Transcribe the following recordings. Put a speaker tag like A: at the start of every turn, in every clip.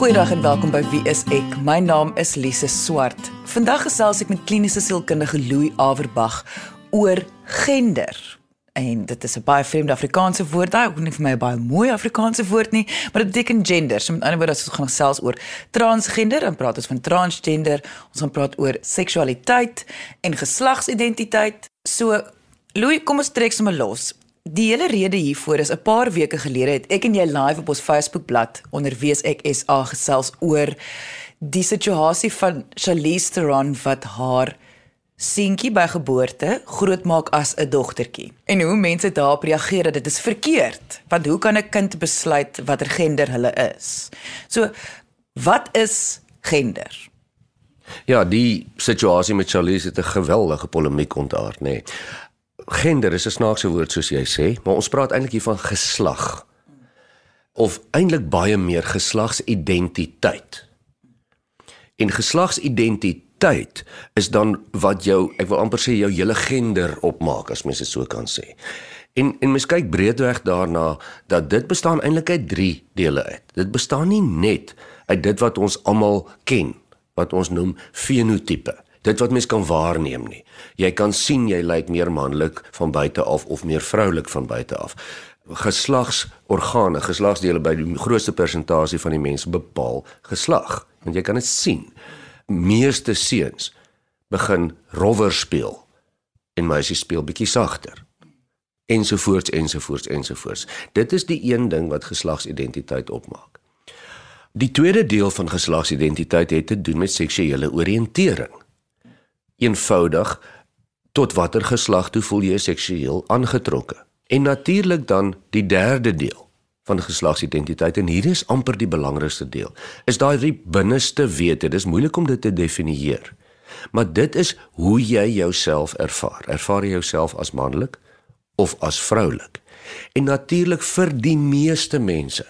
A: Goeiedag en welkom by Wie is ek? My naam is Lise Swart. Vandag gesels ek met kliniese sielkundige Louis Averbag oor gender. En dit is 'n baie vreemde Afrikaanse woord. Daai hoef nie vir my 'n baie mooi Afrikaanse woord nie, maar dit beteken gender. So met ander woorde ons gaan gesels oor transgender, dan praat ons van transgender. Ons gaan praat oor seksualiteit en geslagsidentiteit. So Louis, kom ons trek sommer los. Die hele rede hiervoor is 'n paar weke gelede het ek en jy live op ons Facebookblad onder Wees ek SA gesels oor die situasie van Charlize Theron wat haar seentjie by geboorte grootmaak as 'n dogtertjie. En hoe mense daarop reageer dat dit is verkeerd, want hoe kan 'n kind besluit watter gender hulle is? So, wat is gender?
B: Ja, die situasie met Charlize het 'n geweldige polemiek ontaard, nê. Nee gender is 'n snaakse woord soos jy sê, maar ons praat eintlik hier van geslag. Of eintlik baie meer geslagsidentiteit. En geslagsidentiteit is dan wat jou, ek wil amper sê jou hele gender opmaak as mens dit so kan sê. En en mens kyk breedweg daarna dat dit bestaan eintlik uit 3 dele uit. Dit bestaan nie net uit dit wat ons almal ken wat ons noem fenotipe dit wat mens kan waarneem nie. Jy kan sien jy lyk meer manlik van buite af of meer vroulik van buite af. Geslagsorgane, geslagsdele by die grootste persentasie van die mense bepaal geslag, want jy kan dit sien. Meeste seuns begin rower speel en meisies speel bietjie sagter ensovoorts ensovoorts ensovoorts. Dit is die een ding wat geslagsidentiteit opmaak. Die tweede deel van geslagsidentiteit het te doen met seksuele oriëntering eenvoudig tot watter geslag toe voel jy seksueel aangetrokke. En natuurlik dan die derde deel van geslagsidentiteit en hier is amper die belangrikste deel. Is daai die binneste wete. Dis moeilik om dit te definieer. Maar dit is hoe jy jouself ervaar. Ervaar jy jouself as manlik of as vroulik? En natuurlik vir die meeste mense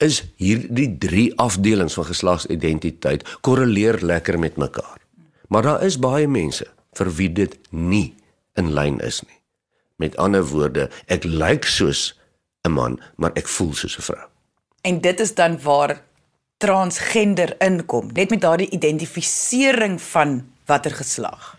B: is hierdie drie afdelings van geslagsidentiteit korreleer lekker met mekaar. Maar daar is baie mense vir wie dit nie in lyn is nie. Met ander woorde, ek lyk soos 'n man, maar ek voel soos 'n vrou.
A: En dit is dan waar transgender inkom, net met daardie identifisering van watter geslag.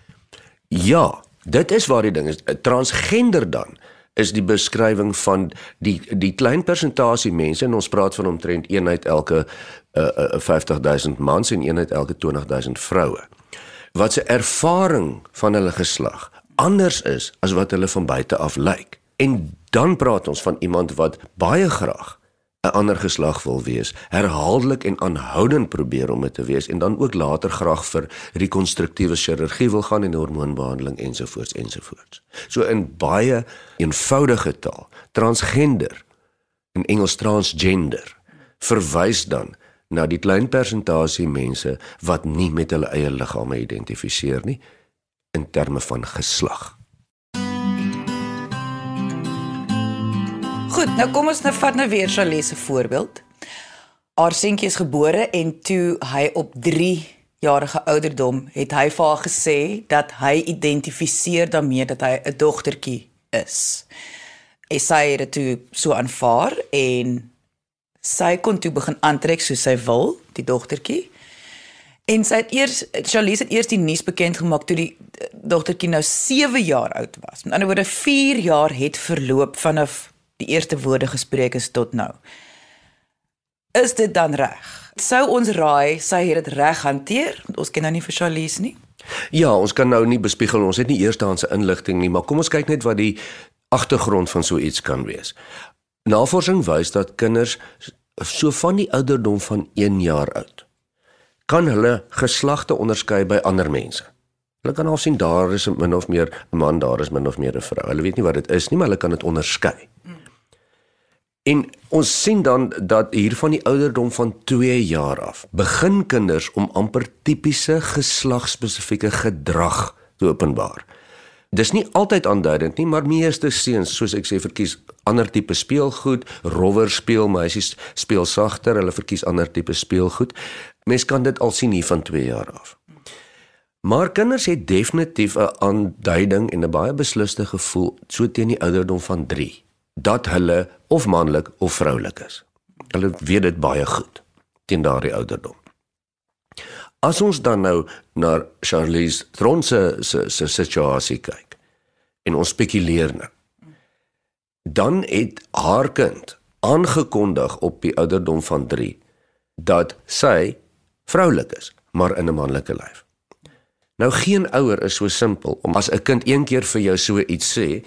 B: Ja, dit is waar die ding is. Transgender dan is die beskrywing van die die klein persentasie mense en ons praat van omtrent een uit elke uh, uh, 50000 mans en een uit elke 20000 vroue wat se ervaring van hulle geslag anders is as wat hulle van buite af lyk. En dan praat ons van iemand wat baie graag 'n ander geslag wil wees, herhaaldelik en aanhoudend probeer om dit te wees en dan ook later graag vir rekonstruktiewe chirurgie wil gaan en hormoonbehandeling ensovoorts ensovoorts. So in baie eenvoudige taal, transgender in Engels transgender verwys dan na die klein persentasie mense wat nie met hulle eie liggame identifiseer nie in terme van geslag.
A: Goed, nou kom ons nou vat nou weer Charlese voorbeeld. Haar seentjie is gebore en toe hy op 3 jarige ouderdom het hy vir haar gesê dat hy identifiseer daarmee dat hy 'n dogtertjie is. Hy sê dit toe so aanvaar en sy kon toe begin aantrek soos sy wil, die dogtertjie. En sy het eers Charlize het eers die nuus bekend gemaak toe die eh, dogtertjie nou 7 jaar oud was. Met ander woorde 4 jaar het verloop vanaf die eerste woorde gespreek is tot nou. Is dit dan reg? Sou ons raai sy het dit reg hanteer? Want ons ken nou nie vir Charlize nie.
B: Ja, ons kan nou nie bespiegel ons het nie eerstehandse inligting nie, maar kom ons kyk net wat die agtergrond van so iets kan wees. Navorsing wys dat kinders so van die ouderdom van 1 jaar oud kan hulle geslagte onderskei by ander mense. Hulle kan al sien daar is min of meer 'n man, daar is min of meer 'n vrou. Hulle weet nie wat dit is nie, maar hulle kan dit onderskei. En ons sien dan dat hier van die ouderdom van 2 jaar af begin kinders om amper tipiese geslagsspesifieke gedrag te openbaar. Dis nie altyd aanduidend nie, maar meeste seuns, soos ek sê, verkies ander tipe speelgoed, rower speel, meisies speel sagter, hulle verkies ander tipe speelgoed. Mens kan dit al sien hier van 2 jaar af. Maar kinders het definitief 'n aanduiding en 'n baie beslisste gevoel so teen die ouderdom van 3 dat hulle of manlik of vroulik is. Hulle weet dit baie goed teen daardie ouderdom. As ons dan nou na Charlize Theron se se se situasie kyk en ons spekuleer nou. Dan het haar kind aangekondig op die ouderdom van 3 dat sy vroulik is, maar in 'n manlike lyf. Nou geen ouer is so simpel om as 'n kind een keer vir jou so iets sê,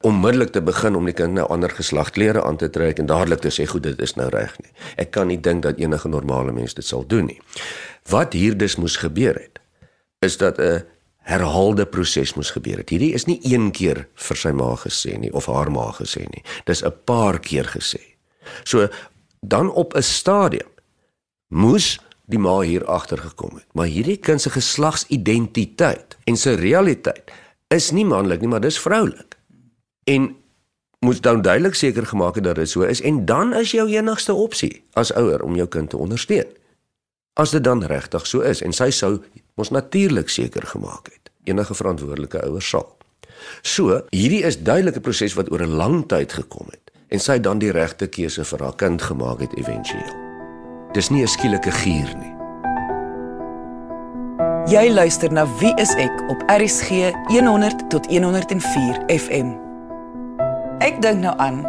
B: onmiddellik te begin om die kind nou ander geslagklere aan te trek en dadelik te sê goed dit is nou reg nie. Ek kan nie dink dat enige normale mens dit sal doen nie. Wat hier dus moes gebeur het is dat 'n herhaalde proses moes gebeur het. Hierdie is nie een keer vir sy ma gesê nie of haar ma gesê nie. Dis 'n paar keer gesê. So dan op 'n stadium moes die ma hier agter gekom het. Maar hierdie kind se geslagsidentiteit en sy realiteit is nie manlik nie, maar dis vroulik. En moet dan duidelik seker gemaak het dat dit so is en dan is jou enigste opsie as ouer om jou kind te ondersteun. As dit dan regtig so is en sy sou mos natuurlik seker gemaak het. Enige verantwoordelike ouer sal. So, hierdie is duidelike proses wat oor 'n lang tyd gekom het en sy dan die regte keuse vir haar kind gemaak het éventueel. Dis nie 'n skielike gier nie.
A: Jy luister na Wie is ek op RSG 100 tot 104 FM. Ek dink nou aan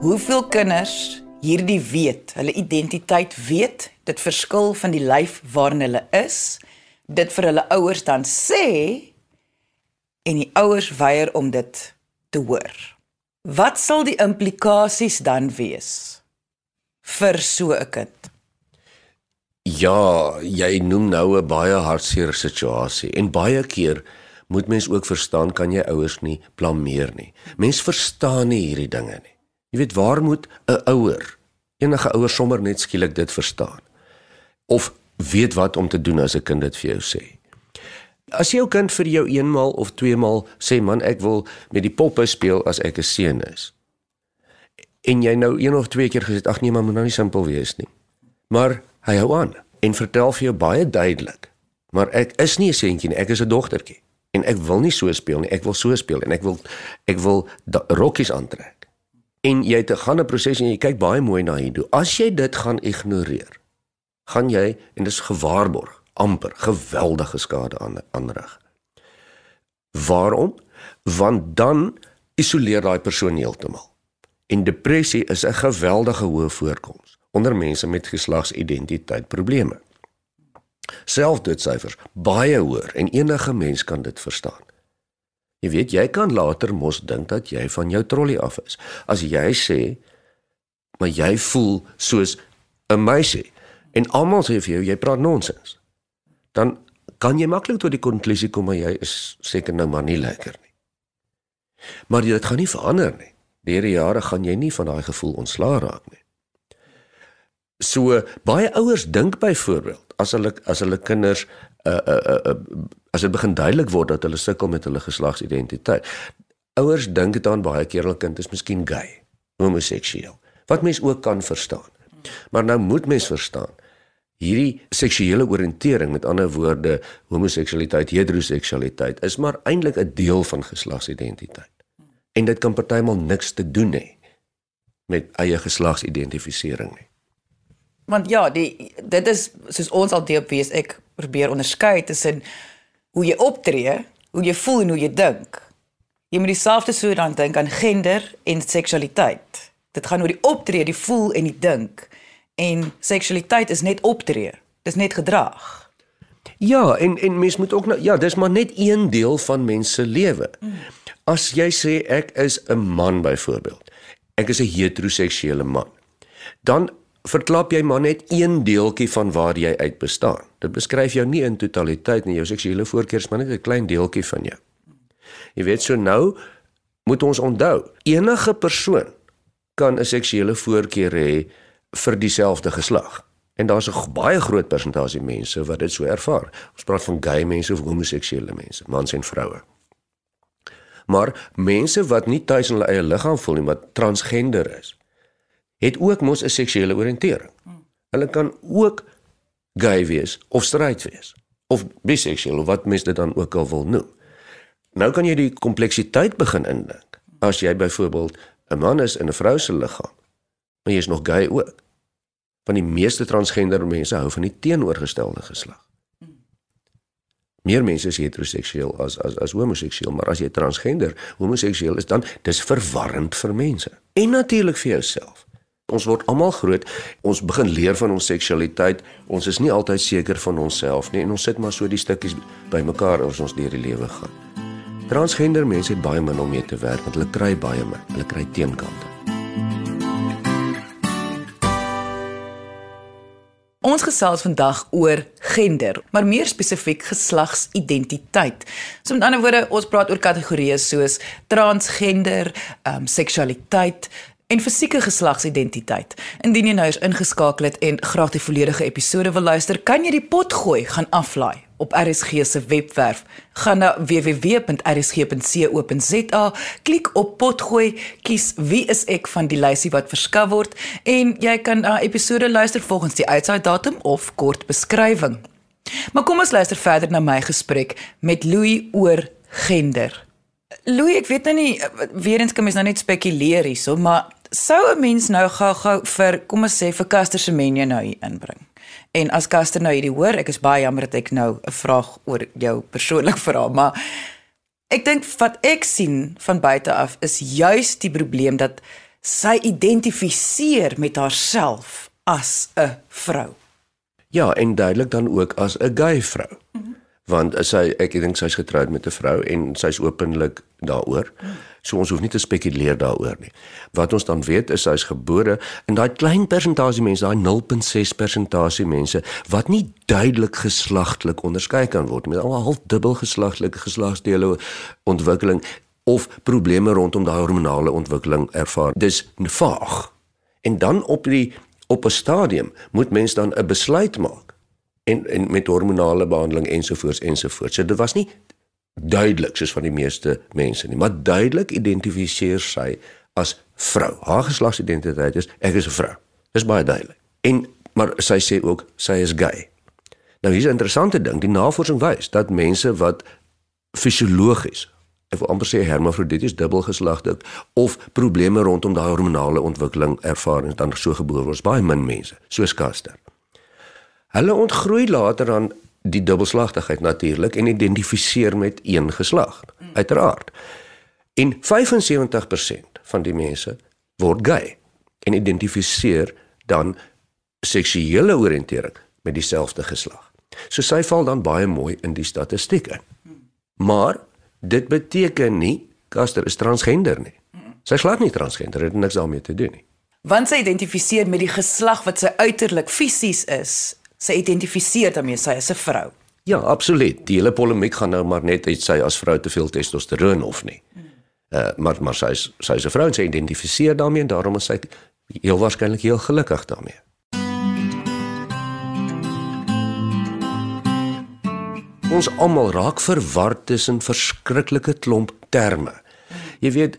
A: hoeveel kinders hierdie weet, hulle identiteit weet, dit verskil van die lyf waarin hulle is, dit vir hulle ouers dan sê en die ouers weier om dit te hoor. Wat sal die implikasies dan wees vir so 'n kind?
B: Ja, jy noem nou 'n baie hartseer situasie en baie keer moet mens ook verstaan kan jy ouers nie blameer nie. Mens verstaan nie hierdie dinge nie. Jy weet waar moet 'n ouer, enige ouer sommer net skielik dit verstaan? Of weet wat om te doen as 'n kind dit vir jou sê? As jou kind vir jou eenmaal of tweemaal sê man ek wil met die poppe speel as ek 'n seun is. En jy nou een of twee keer gesê ag nee, maar moet nou nie simpel wees nie. Maar hy hou aan en vertel vir jou baie duidelik. Maar ek is nie 'n seentjie nie, ek is 'n dogtertjie en ek wil nie so speel nie, ek wil so speel en ek wil ek wil rokkies aantrek. En jy 'n gaan 'n proses en jy kyk baie mooi na hier. As jy dit gaan ignoreer, gaan jy en dis gewaarborg amper geweldige skade aan aanrig. Waarom? Want dan isoleer daai persoon heeltemal. En depressie is 'n geweldige hoë voorkoms onder mense met geslagsidentiteitprobleme. Selfdoodsyfers baie hoër en enige mens kan dit verstaan. Jy weet jy kan later mos dink dat jy van jou trolly af is. As jy sê maar jy voel soos 'n meisie en almal sê vir jou jy praat nonsens dan kan jy maklik tot die konklusie kom maar jy is seker nou maar nie lekker nie. Maar dit gaan nie verander nie. Deur die jare gaan jy nie van daai gevoel ontslaa raak nie. So baie ouers dink byvoorbeeld as hulle as hulle kinders uh uh uh as dit begin duidelik word dat hulle sukkel met hulle geslagsidentiteit. Ouers dink dan baie keer hulle kind is miskien gay, homoseksueel. Wat mens ook kan verstaan. Maar nou moet mens verstaan hierdie seksuele oriëntering met ander woorde homoseksualiteit, heteroseksualiteit is maar eintlik 'n deel van geslagsidentiteit. En dit kan partymal niks te doen hê met eie geslagsidentifisering nie.
A: Want ja, die dit is soos ons al deel wees ek probeer onderskei tussen hoe jy optree, hoe jy voel en hoe jy dink. Jy moet dieselfde so dan dink aan gender en seksualiteit. Dit gaan oor die optree, die voel en die dink en seksualiteit is net optree. Dis net gedrag.
B: Ja, en en mens moet ook nou ja, dis maar net een deel van mens se lewe. As jy sê ek is 'n man byvoorbeeld. Ek is 'n heteroseksuele man. Dan verklap jy maar net een deeltjie van waar jy uit bestaan. Dit beskryf jou nie in totaliteit nie. Jou seksuele voorkeurs maar net 'n klein deeltjie van jou. Jy weet so nou moet ons onthou, enige persoon kan 'n seksuele voorkeur hê vir dieselfde geslag. En daar's 'n baie groot persentasie mense wat dit so ervaar. Ons praat van gay mense of homoseksuele mense, mans en vroue. Maar mense wat nie tuis in hulle eie liggaam voel nie, wat transgender is, het ook mos 'n seksuele oriëntering. Hulle kan ook gay wees of straight wees of biseksueel of wat mense dit dan ook al wil noem. Nou kan jy die kompleksiteit begin indink. As jy byvoorbeeld 'n man is in 'n vrou se liggaam, maar jy is nog gay ook van die meeste transgender mense hou van die teenoorgestelde geslag. Meer mense is heteroseksueel as as as homoseksueel, maar as jy transgender homoseksueel is dan dis verwarrend vir mense. En natuurlik vir jouself. Ons word almal groot. Ons begin leer van ons seksualiteit. Ons is nie altyd seker van onsself nie en ons sit maar so die stukkies bymekaar as ons deur die lewe gaan. Transgender mense het baie min om mee te werk want hulle kry baie min. Hulle kry teenkante.
A: Ons gesels vandag oor gender, maar meer spesifiek geslagsidentiteit. So met ander woorde, ons praat oor kategorieë soos transgender, ehm um, seksualiteit, en fisieke geslagsidentiteit. Indien jy nou eens ingeskakel het en graag die volledige episode wil luister, kan jy die pot gooi gaan aflaai op RSG se webwerf. Gaan na www.rsg.co.za, klik op potgooi, kies wie is ek van die lysie wat verskaf word en jy kan na episode luister volgens die uitsaai datum of kort beskrywing. Maar kom ons luister verder na my gesprek met Louis oor gender. Louis, ek weet nou nie weer eens kan mens nou net spekuleer hierso, maar sou 'n mens nou gou-gou vir kom ons sê vir Caster se menu nou hier inbring. En as Caster nou hierdie hoor, ek is baie jammer dat ek nou 'n vraag oor jou persoonlik vra, maar ek dink wat ek sien van buite af is juis die probleem dat sy identifiseer met haarself as 'n vrou.
B: Ja, en duidelik dan ook as 'n gay vrou. Mm -hmm. Want sy ek dink sy's getroud met 'n vrou en sy's openlik daaroor. So ons hoef nie te spekuleer daaroor nie. Wat ons dan weet is hy's gebore en daai klein persentasie mense, daai 0.6 persentasie mense wat nie duidelik geslagtelik onderskei kan word met al half dubbel geslagtelike geslagsdele ontwikkeling of probleme rondom daai hormonale ontwikkeling ervaar. Dis vaag. En dan op die op 'n stadium moet mens dan 'n besluit maak en en met hormonale behandeling ensovoorts ensovoorts. So dit was nie duidelik soos van die meeste mense nie, maar duidelik identifiseer sy as vrou. Haar geslagsidentiteit is ek is 'n vrou. Dis baie duidelik. En maar sy sê ook sy is gay. Nou hier's 'n interessante ding, die navorsing wys dat mense wat fisiologies ek wil amper sê hermafrodities dubbelgeslagtig of probleme rondom daai hormonale ontwikkeling ervaar en dan so gebore word, baie min mense, soos Kaster. Hulle ontgroei later aan die dubbelslagtigheid natuurlik en identifiseer met een geslag uiteraard. En 75% van die mense word gay en identifiseer dan seksuele oriëntering met dieselfde geslag. So sy val dan baie mooi in die statistieke. Maar dit beteken nie Caster is transgender nie. Sy glad nie transgender, dit het niks daarmee te doen nie.
A: Want sy identifiseer met die geslag wat sy uiterlik fisies is, sy identifiseer daarmee sy is 'n vrou.
B: Ja, absoluut. Die hele polemiek gaan nou maar net uit sy as vrou te veel testosteron of nie. Uh maar maar sy is sy is 'n vrou en sy identifiseer daarmee en daarom is sy heel waarskynlik heel gelukkig daarmee. Ons almal raak verward tussen verskriklike klomp terme. Jy weet,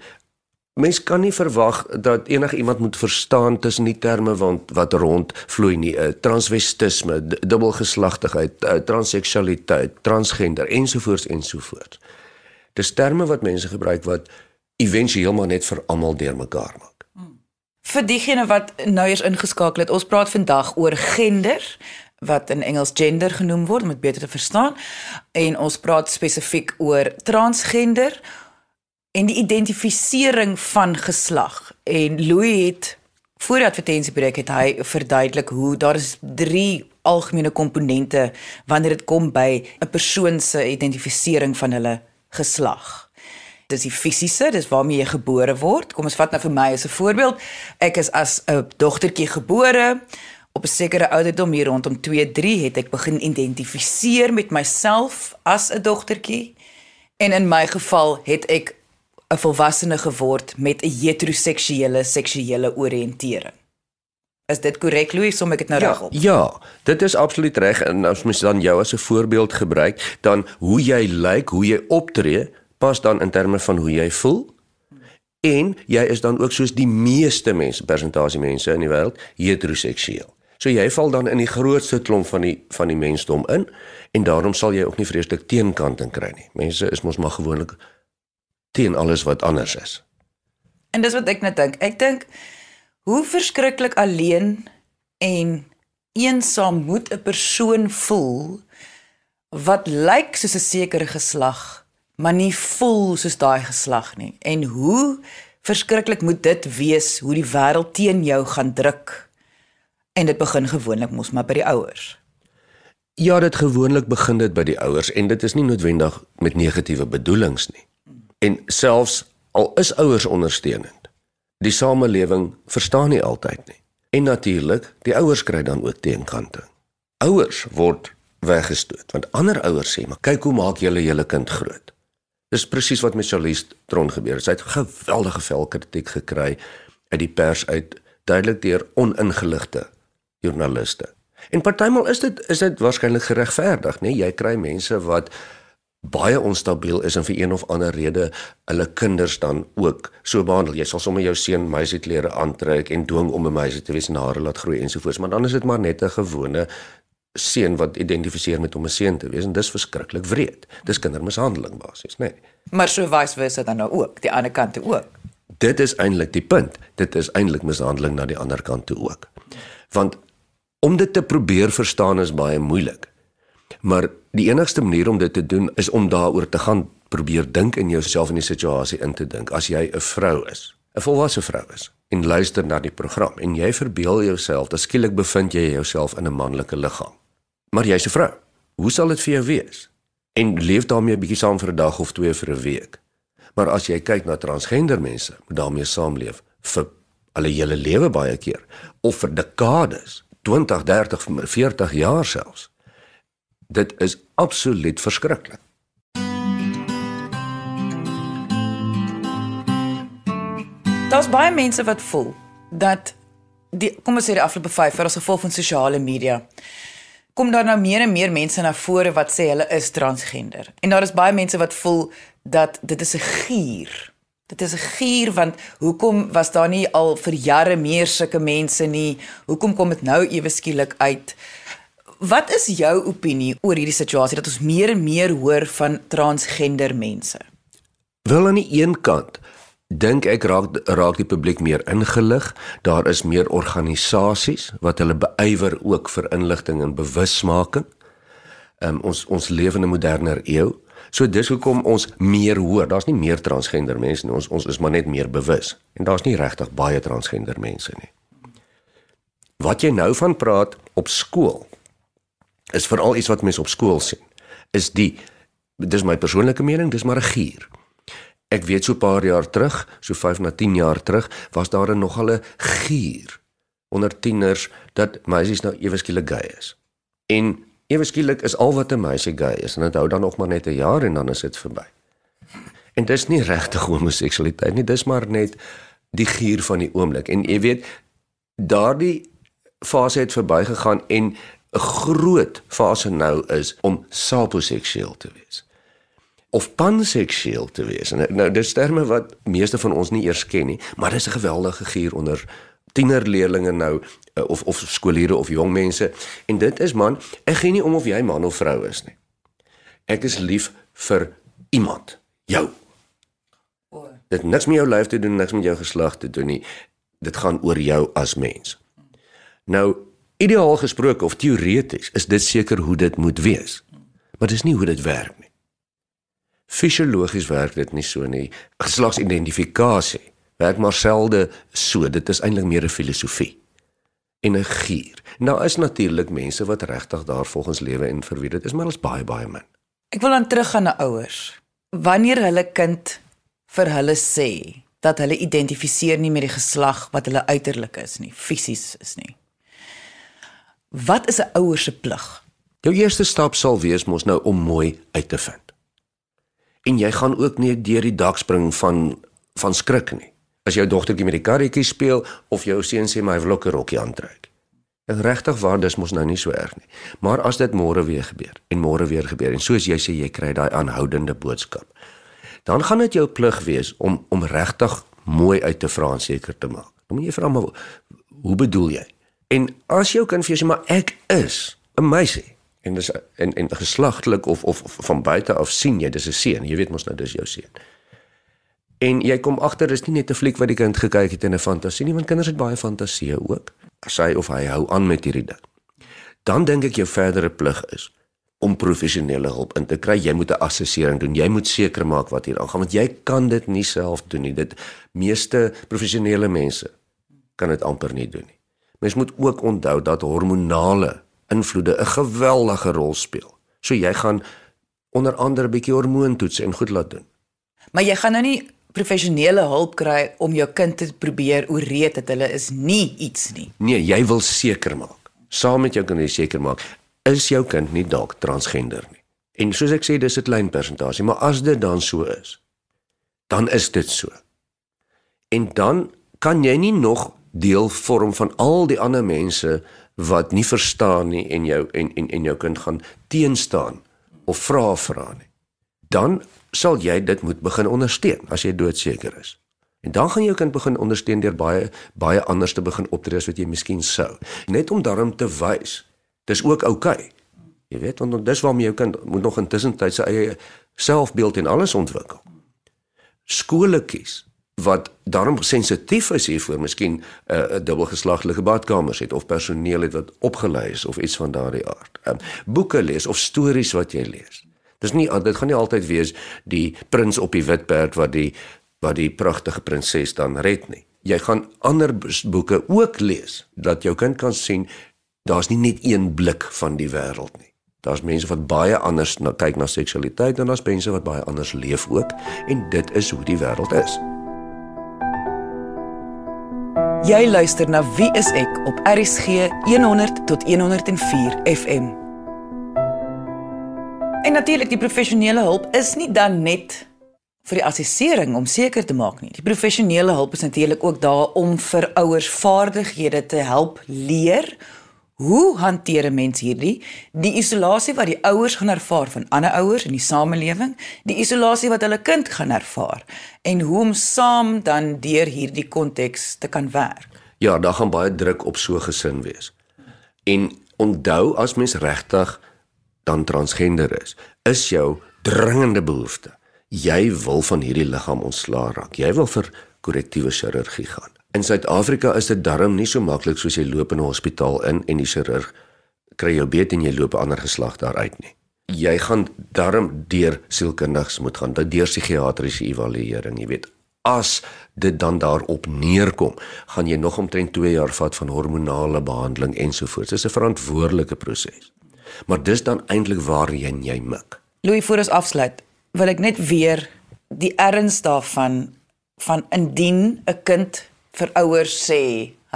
B: Mens kan nie verwag dat enigiemand moet verstaan tussen die terme wat wat rond vloei nie. Uh, transvestisme, dubbelgeslagtigheid, uh, transseksualiteit, transgender ensovoorts ensovoorts. Dis terme wat mense gebruik wat éventueel maar net vir almal deurmekaar maak. Hmm.
A: Vir diegene wat nou eers ingeskakel het, ons praat vandag oor gender wat in Engels gender genoem word om dit beter te verstaan en ons praat spesifiek oor transgender en die identifisering van geslag. En Louis het voor die advertensiebreek het hy verduidelik hoe daar is drie algemene komponente wanneer dit kom by 'n persoon se identifisering van hulle geslag. Dis die fisiese, dis waarmee jy gebore word. Kom ons vat nou vir my as 'n voorbeeld. Ek is as 'n dogtertjie gebore op 'n sekere ouderdom hier rondom 2-3 het ek begin identifiseer met myself as 'n dogtertjie. En in my geval het ek 'n volwassene geword met 'n heteroseksuele seksuele oriëntering. Is dit korrek Louis, som ek dit nou
B: ja,
A: reg op?
B: Ja, dit is absoluut reg en as mens dan jou as 'n voorbeeld gebruik, dan hoe jy lyk, hoe jy optree, pas dan in terme van hoe jy voel. En jy is dan ook soos die meeste mense, persentasie mense in die wêreld, heteroseksueel. So jy val dan in die grootste klomp van die van die mensdom in en daarom sal jy ook nie vreeslik teenkanting kry nie. Mense is mos maar gewoonlik teen alles wat anders is.
A: En dis wat ek net dink. Ek dink hoe verskriklik alleen En eensaam moet 'n persoon voel wat lyk soos 'n sekere geslag, maar nie voel soos daai geslag nie. En hoe verskriklik moet dit wees hoe die wêreld teen jou gaan druk? En dit begin gewoonlik mos maar by die ouers.
B: Ja, dit gewoonlik begin dit by die ouers en dit is nie noodwendig met negatiewe bedoelings nie. En selfs al is ouers ondersteunend, die samelewing verstaan nie altyd nie. En natuurlik, die ouers kry dan ook teenkante. Ouers word weggestoot want ander ouers sê, "Maar kyk hoe maak julle julle kind groot." Dis presies wat met Charlize Tron gebeur het. Sy het geweldige velkritiek gekry uit die pers uit, duidelik deur oningeligte joernaliste. En partymal is dit is dit waarskynlik geregverdig, nê? Jy kry mense wat baie onstabiel is en vir een of ander rede hulle kinders dan ook so behandel. Jy sal sommer jou seun meisieklere aantrek en dwing om 'n meisie te wees en hare laat groei ensovoorts, maar dan is dit maar net 'n gewone seun wat identifiseer met om 'n seun te wees en dis verskriklik wreed. Dis kindermishandeling basies, nê? Nee.
A: Maar so vice versa dan nou ook, die ander kant toe ook.
B: Dit is eintlik die punt. Dit is eintlik mishandeling na die ander kant toe ook. Want om dit te probeer verstaan is baie moeilik. Maar die enigste manier om dit te doen is om daaroor te gaan probeer dink in jouself in die situasie in te dink. As jy 'n vrou is, 'n volwasse vrou is en luister na die program en jy verbeel jouself dat skielik bevind jy jouself in 'n manlike liggaam. Maar jy's 'n vrou. Hoe sal dit vir jou wees? En leef daarmee 'n bietjie saam vir 'n dag of twee vir 'n week. Maar as jy kyk na transgender mense, daarmee saamleef vir hulle hele lewe baie keer of vir dekades, 20, 30, 40 jaar selfs. Dit is absoluut verskriklik.
A: Daar's baie mense wat voel dat die kom ons sê die afgelope 5 jaar as gevolg van sosiale media kom daar nou meer en meer mense na vore wat sê hulle is transgender. En daar is baie mense wat voel dat dit is 'n gier. Dit is 'n gier want hoekom was daar nie al vir jare meer sulke mense nie? Hoekom kom dit nou ewe skielik uit? Wat is jou opinie oor hierdie situasie dat ons meer en meer hoor van transgender mense?
B: Wel aan die een kant dink ek raak raak die publiek meer ingelig. Daar is meer organisasies wat hulle beywer ook vir inligting en bewusmaking. Um, ons ons leef in 'n moderner eeu. So dis hoekom ons meer hoor. Daar's nie meer transgender mense nie. Ons ons is maar net meer bewus. En daar's nie regtig baie transgender mense nie. Wat jy nou van praat op skool is veral iets wat mense op skool sien. Is die dis my persoonlike mening, dis maar 'n gier. Ek weet so 'n paar jaar terug, so 5 na 10 jaar terug, was daar 'n nogal 'n gier onder tieners dat meisies nou ewe skielik gay is. En ewe skielik is al wat 'n meisie gay is en dit hou dan nog maar net 'n jaar en dan is dit verby. En dis nie regtig homoseksualiteit nie, dis maar net die gier van die oomblik. En jy weet, daardie fase het verbygegaan en 'n groot fase nou is om saposeksueel te wees of panseksueel te wees. En nou dis terme wat meeste van ons nie eers ken nie, maar dis 'n geweldige gier onder tienerleerlinge nou eh, of of skoolleerders of jong mense. En dit is man, ek gee nie om of jy man of vrou is nie. Ek is lief vir iemand, jou. Dit niks met jou lyf te doen, niks met jou geslag te doen nie. Dit gaan oor jou as mens. Nou, ideaal gesproke of teoreties is dit seker hoe dit moet wees. Maar dis nie hoe dit werk nie. Fisiologies werk dit nie so nie. Geslagsidentifikasie werk maar selde so. Dit is eintlik meer 'n filosofie en 'n gier. Nou is natuurlik mense wat regtig daar volgens lewe en vir wie dit is, maar ons baie baie min.
A: Ek wil dan teruggaan na ouers. Wanneer hulle kind vir hulle sê dat hulle identifiseer nie met die geslag wat hulle uiterlik is nie, fisies is nie. Wat is 'n ouer se plig?
B: Jou eerste stap sal wees mos nou om mooi uit te vind en jy gaan ook nie deur die dak spring van van skrik nie. As jou dogtertjie met die karretjie speel of jou seun sê my wil ook 'n rokkie aantrek. En regtig waar dis mos nou nie so erg nie. Maar as dit môre weer gebeur en môre weer gebeur en soos jy sê jy kry daai aanhoudende boodskap. Dan gaan dit jou plig wees om om regtig mooi uit te vra en seker te maak. Dan moet jy vra maar hoe bedoel jy? En as jou kind vir jou sê maar ek is 'n meisie en dis en en geslagtelik of, of of van buite af sien jy dis 'n seun jy weet mos nou dis jou seun en jy kom agter dis nie net 'n fliek wat die kind gekyk het in 'n fantasie nie want kinders het baie fantasieë ook sy of hy hou aan met hierdie ding. Dan dink ek jou verdere plig is om professionele hulp in te kry. Jy moet 'n assessering doen. Jy moet seker maak wat hier aangaan want jy kan dit nie self doen nie. Dit meeste professionele mense kan dit amper nie doen nie. Mens moet ook onthou dat hormonale invloede 'n geweldige rol speel. So jy gaan onder andere 'n bietjie hormoontoets en goed laat doen.
A: Maar jy gaan nou nie professionele hulp kry om jou kind te probeer ooreed dat hulle is nie iets nie.
B: Nee, jy wil seker maak. Saam met jou kan jy seker maak is jou kind nie dalk transgender nie. En soos ek sê, dis 'n klein persentasie, maar as dit dan so is, dan is dit so. En dan kan jy nie nog deel vorm van al die ander mense wat nie verstaan nie en jou en en en jou kind gaan teenstaan of vra vra nie. Dan sal jy dit moet begin ondersteun as jy doodseker is. En dan gaan jou kind begin ondersteun deur baie baie anders te begin optree as wat jy miskien sou. Net om daarom te wys. Dis ook oukei. Okay. Jy weet want dis waarom jou kind moet nog intussen tyd sy eie selfbeeld en alles ontwikkel. Skole kies wat daarom sensitief is hiervoor, miskien 'n uh, 'n dubbelgeslaglike badkamers het of personeel het wat opgelei is of iets van daardie aard. Um, boeke lees of stories wat jy lees. Dis nie dit gaan nie altyd wees die prins op die wit perd wat die wat die pragtige prinses dan red nie. Jy gaan ander boeke ook lees dat jou kind kan sien daar's nie net een blik van die wêreld nie. Daar's mense wat baie anders na kyk na seksualiteit en daar's mense wat baie anders leef ook en dit is hoe die wêreld is.
A: Jy luister na Wie is ek op RSG 100 tot 104 FM. En natuurlik die professionele hulp is nie dan net vir die assessering om seker te maak nie. Die professionele hulp is natuurlik ook daar om vir ouers vaardighede te help leer Hoe hanteer 'n mens hierdie die isolasie wat die ouers gaan ervaar van ander ouers in die samelewing, die isolasie wat hulle kind gaan ervaar en hoe om saam dan deur hierdie konteks te kan werk?
B: Ja, daar gaan baie druk op so gesin wees. En onthou as mens regtig dan transgender is, is jou dringende behoefte. Jy wil van hierdie liggaam ontslaa raak. Jy wil vir korrektiewe chirurgie gaan. In Suid-Afrika is dit darm nie so maklik soos jy loop in 'n hospitaal in en die chirurg kry jou beet en jy loop 'n ander geslag daaruit nie. Jy gaan darm deur sielkundiges moet gaan, deur psigiatriese evaluering, jy weet. As dit dan daarop neerkom, gaan jy nog omtrent 2 jaar vat van hormonale behandeling ensovoorts. Dit is 'n verantwoordelike proses. Maar dis dan eintlik waar jy jy mik.
A: Louis, voor ons afsluit, wil ek net weer die erns daarvan van indien 'n kind vir ouers sê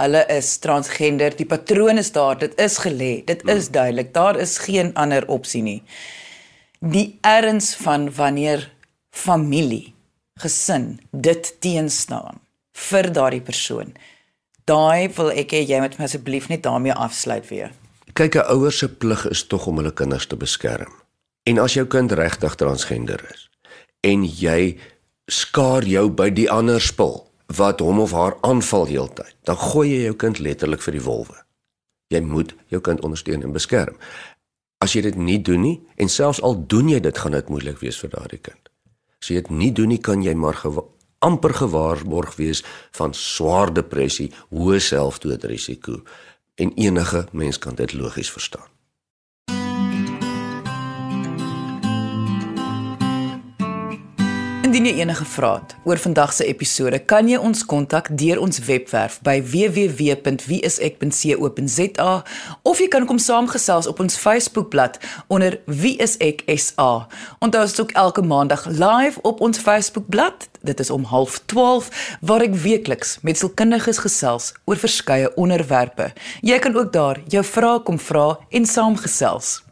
A: hulle is transgender, die patroon is daar, dit is gelê, dit is hmm. duidelik, daar is geen ander opsie nie. Die erns van wanneer familie, gesin dit teenstaan vir daardie persoon. Daai wil ek hê jy moet my asseblief net daarmee afsluit weer.
B: Kyk, 'n ouer se plig is tog om hulle kinders te beskerm. En as jou kind regtig transgender is en jy skaar jou by die ander spul, wat hom of haar aanval heeltyd, dan gooi jy jou kind letterlik vir die wolwe. Jy moet jou kind ondersteun en beskerm. As jy dit nie doen nie en selfs al doen jy dit, gaan dit moeilik wees vir daardie kind. As jy dit nie doen nie, kan jy maar gewa amper gewaarborg wees van swaar depressie, hoë selfdoodrisiko en enige mens kan dit logies verstaan.
A: Indien jy enige vrae het oor vandag se episode, kan jy ons kontak deur ons webwerf by www.wieisek.co.za of jy kan kom saamgesels op ons Facebookblad onder wieiseksa. Onthou ons ook elke maandag live op ons Facebookblad. Dit is om 12:30 waar ek weekliks met sielkundiges gesels oor verskeie onderwerpe. Jy kan ook daar jou vrae kom vra en saamgesels.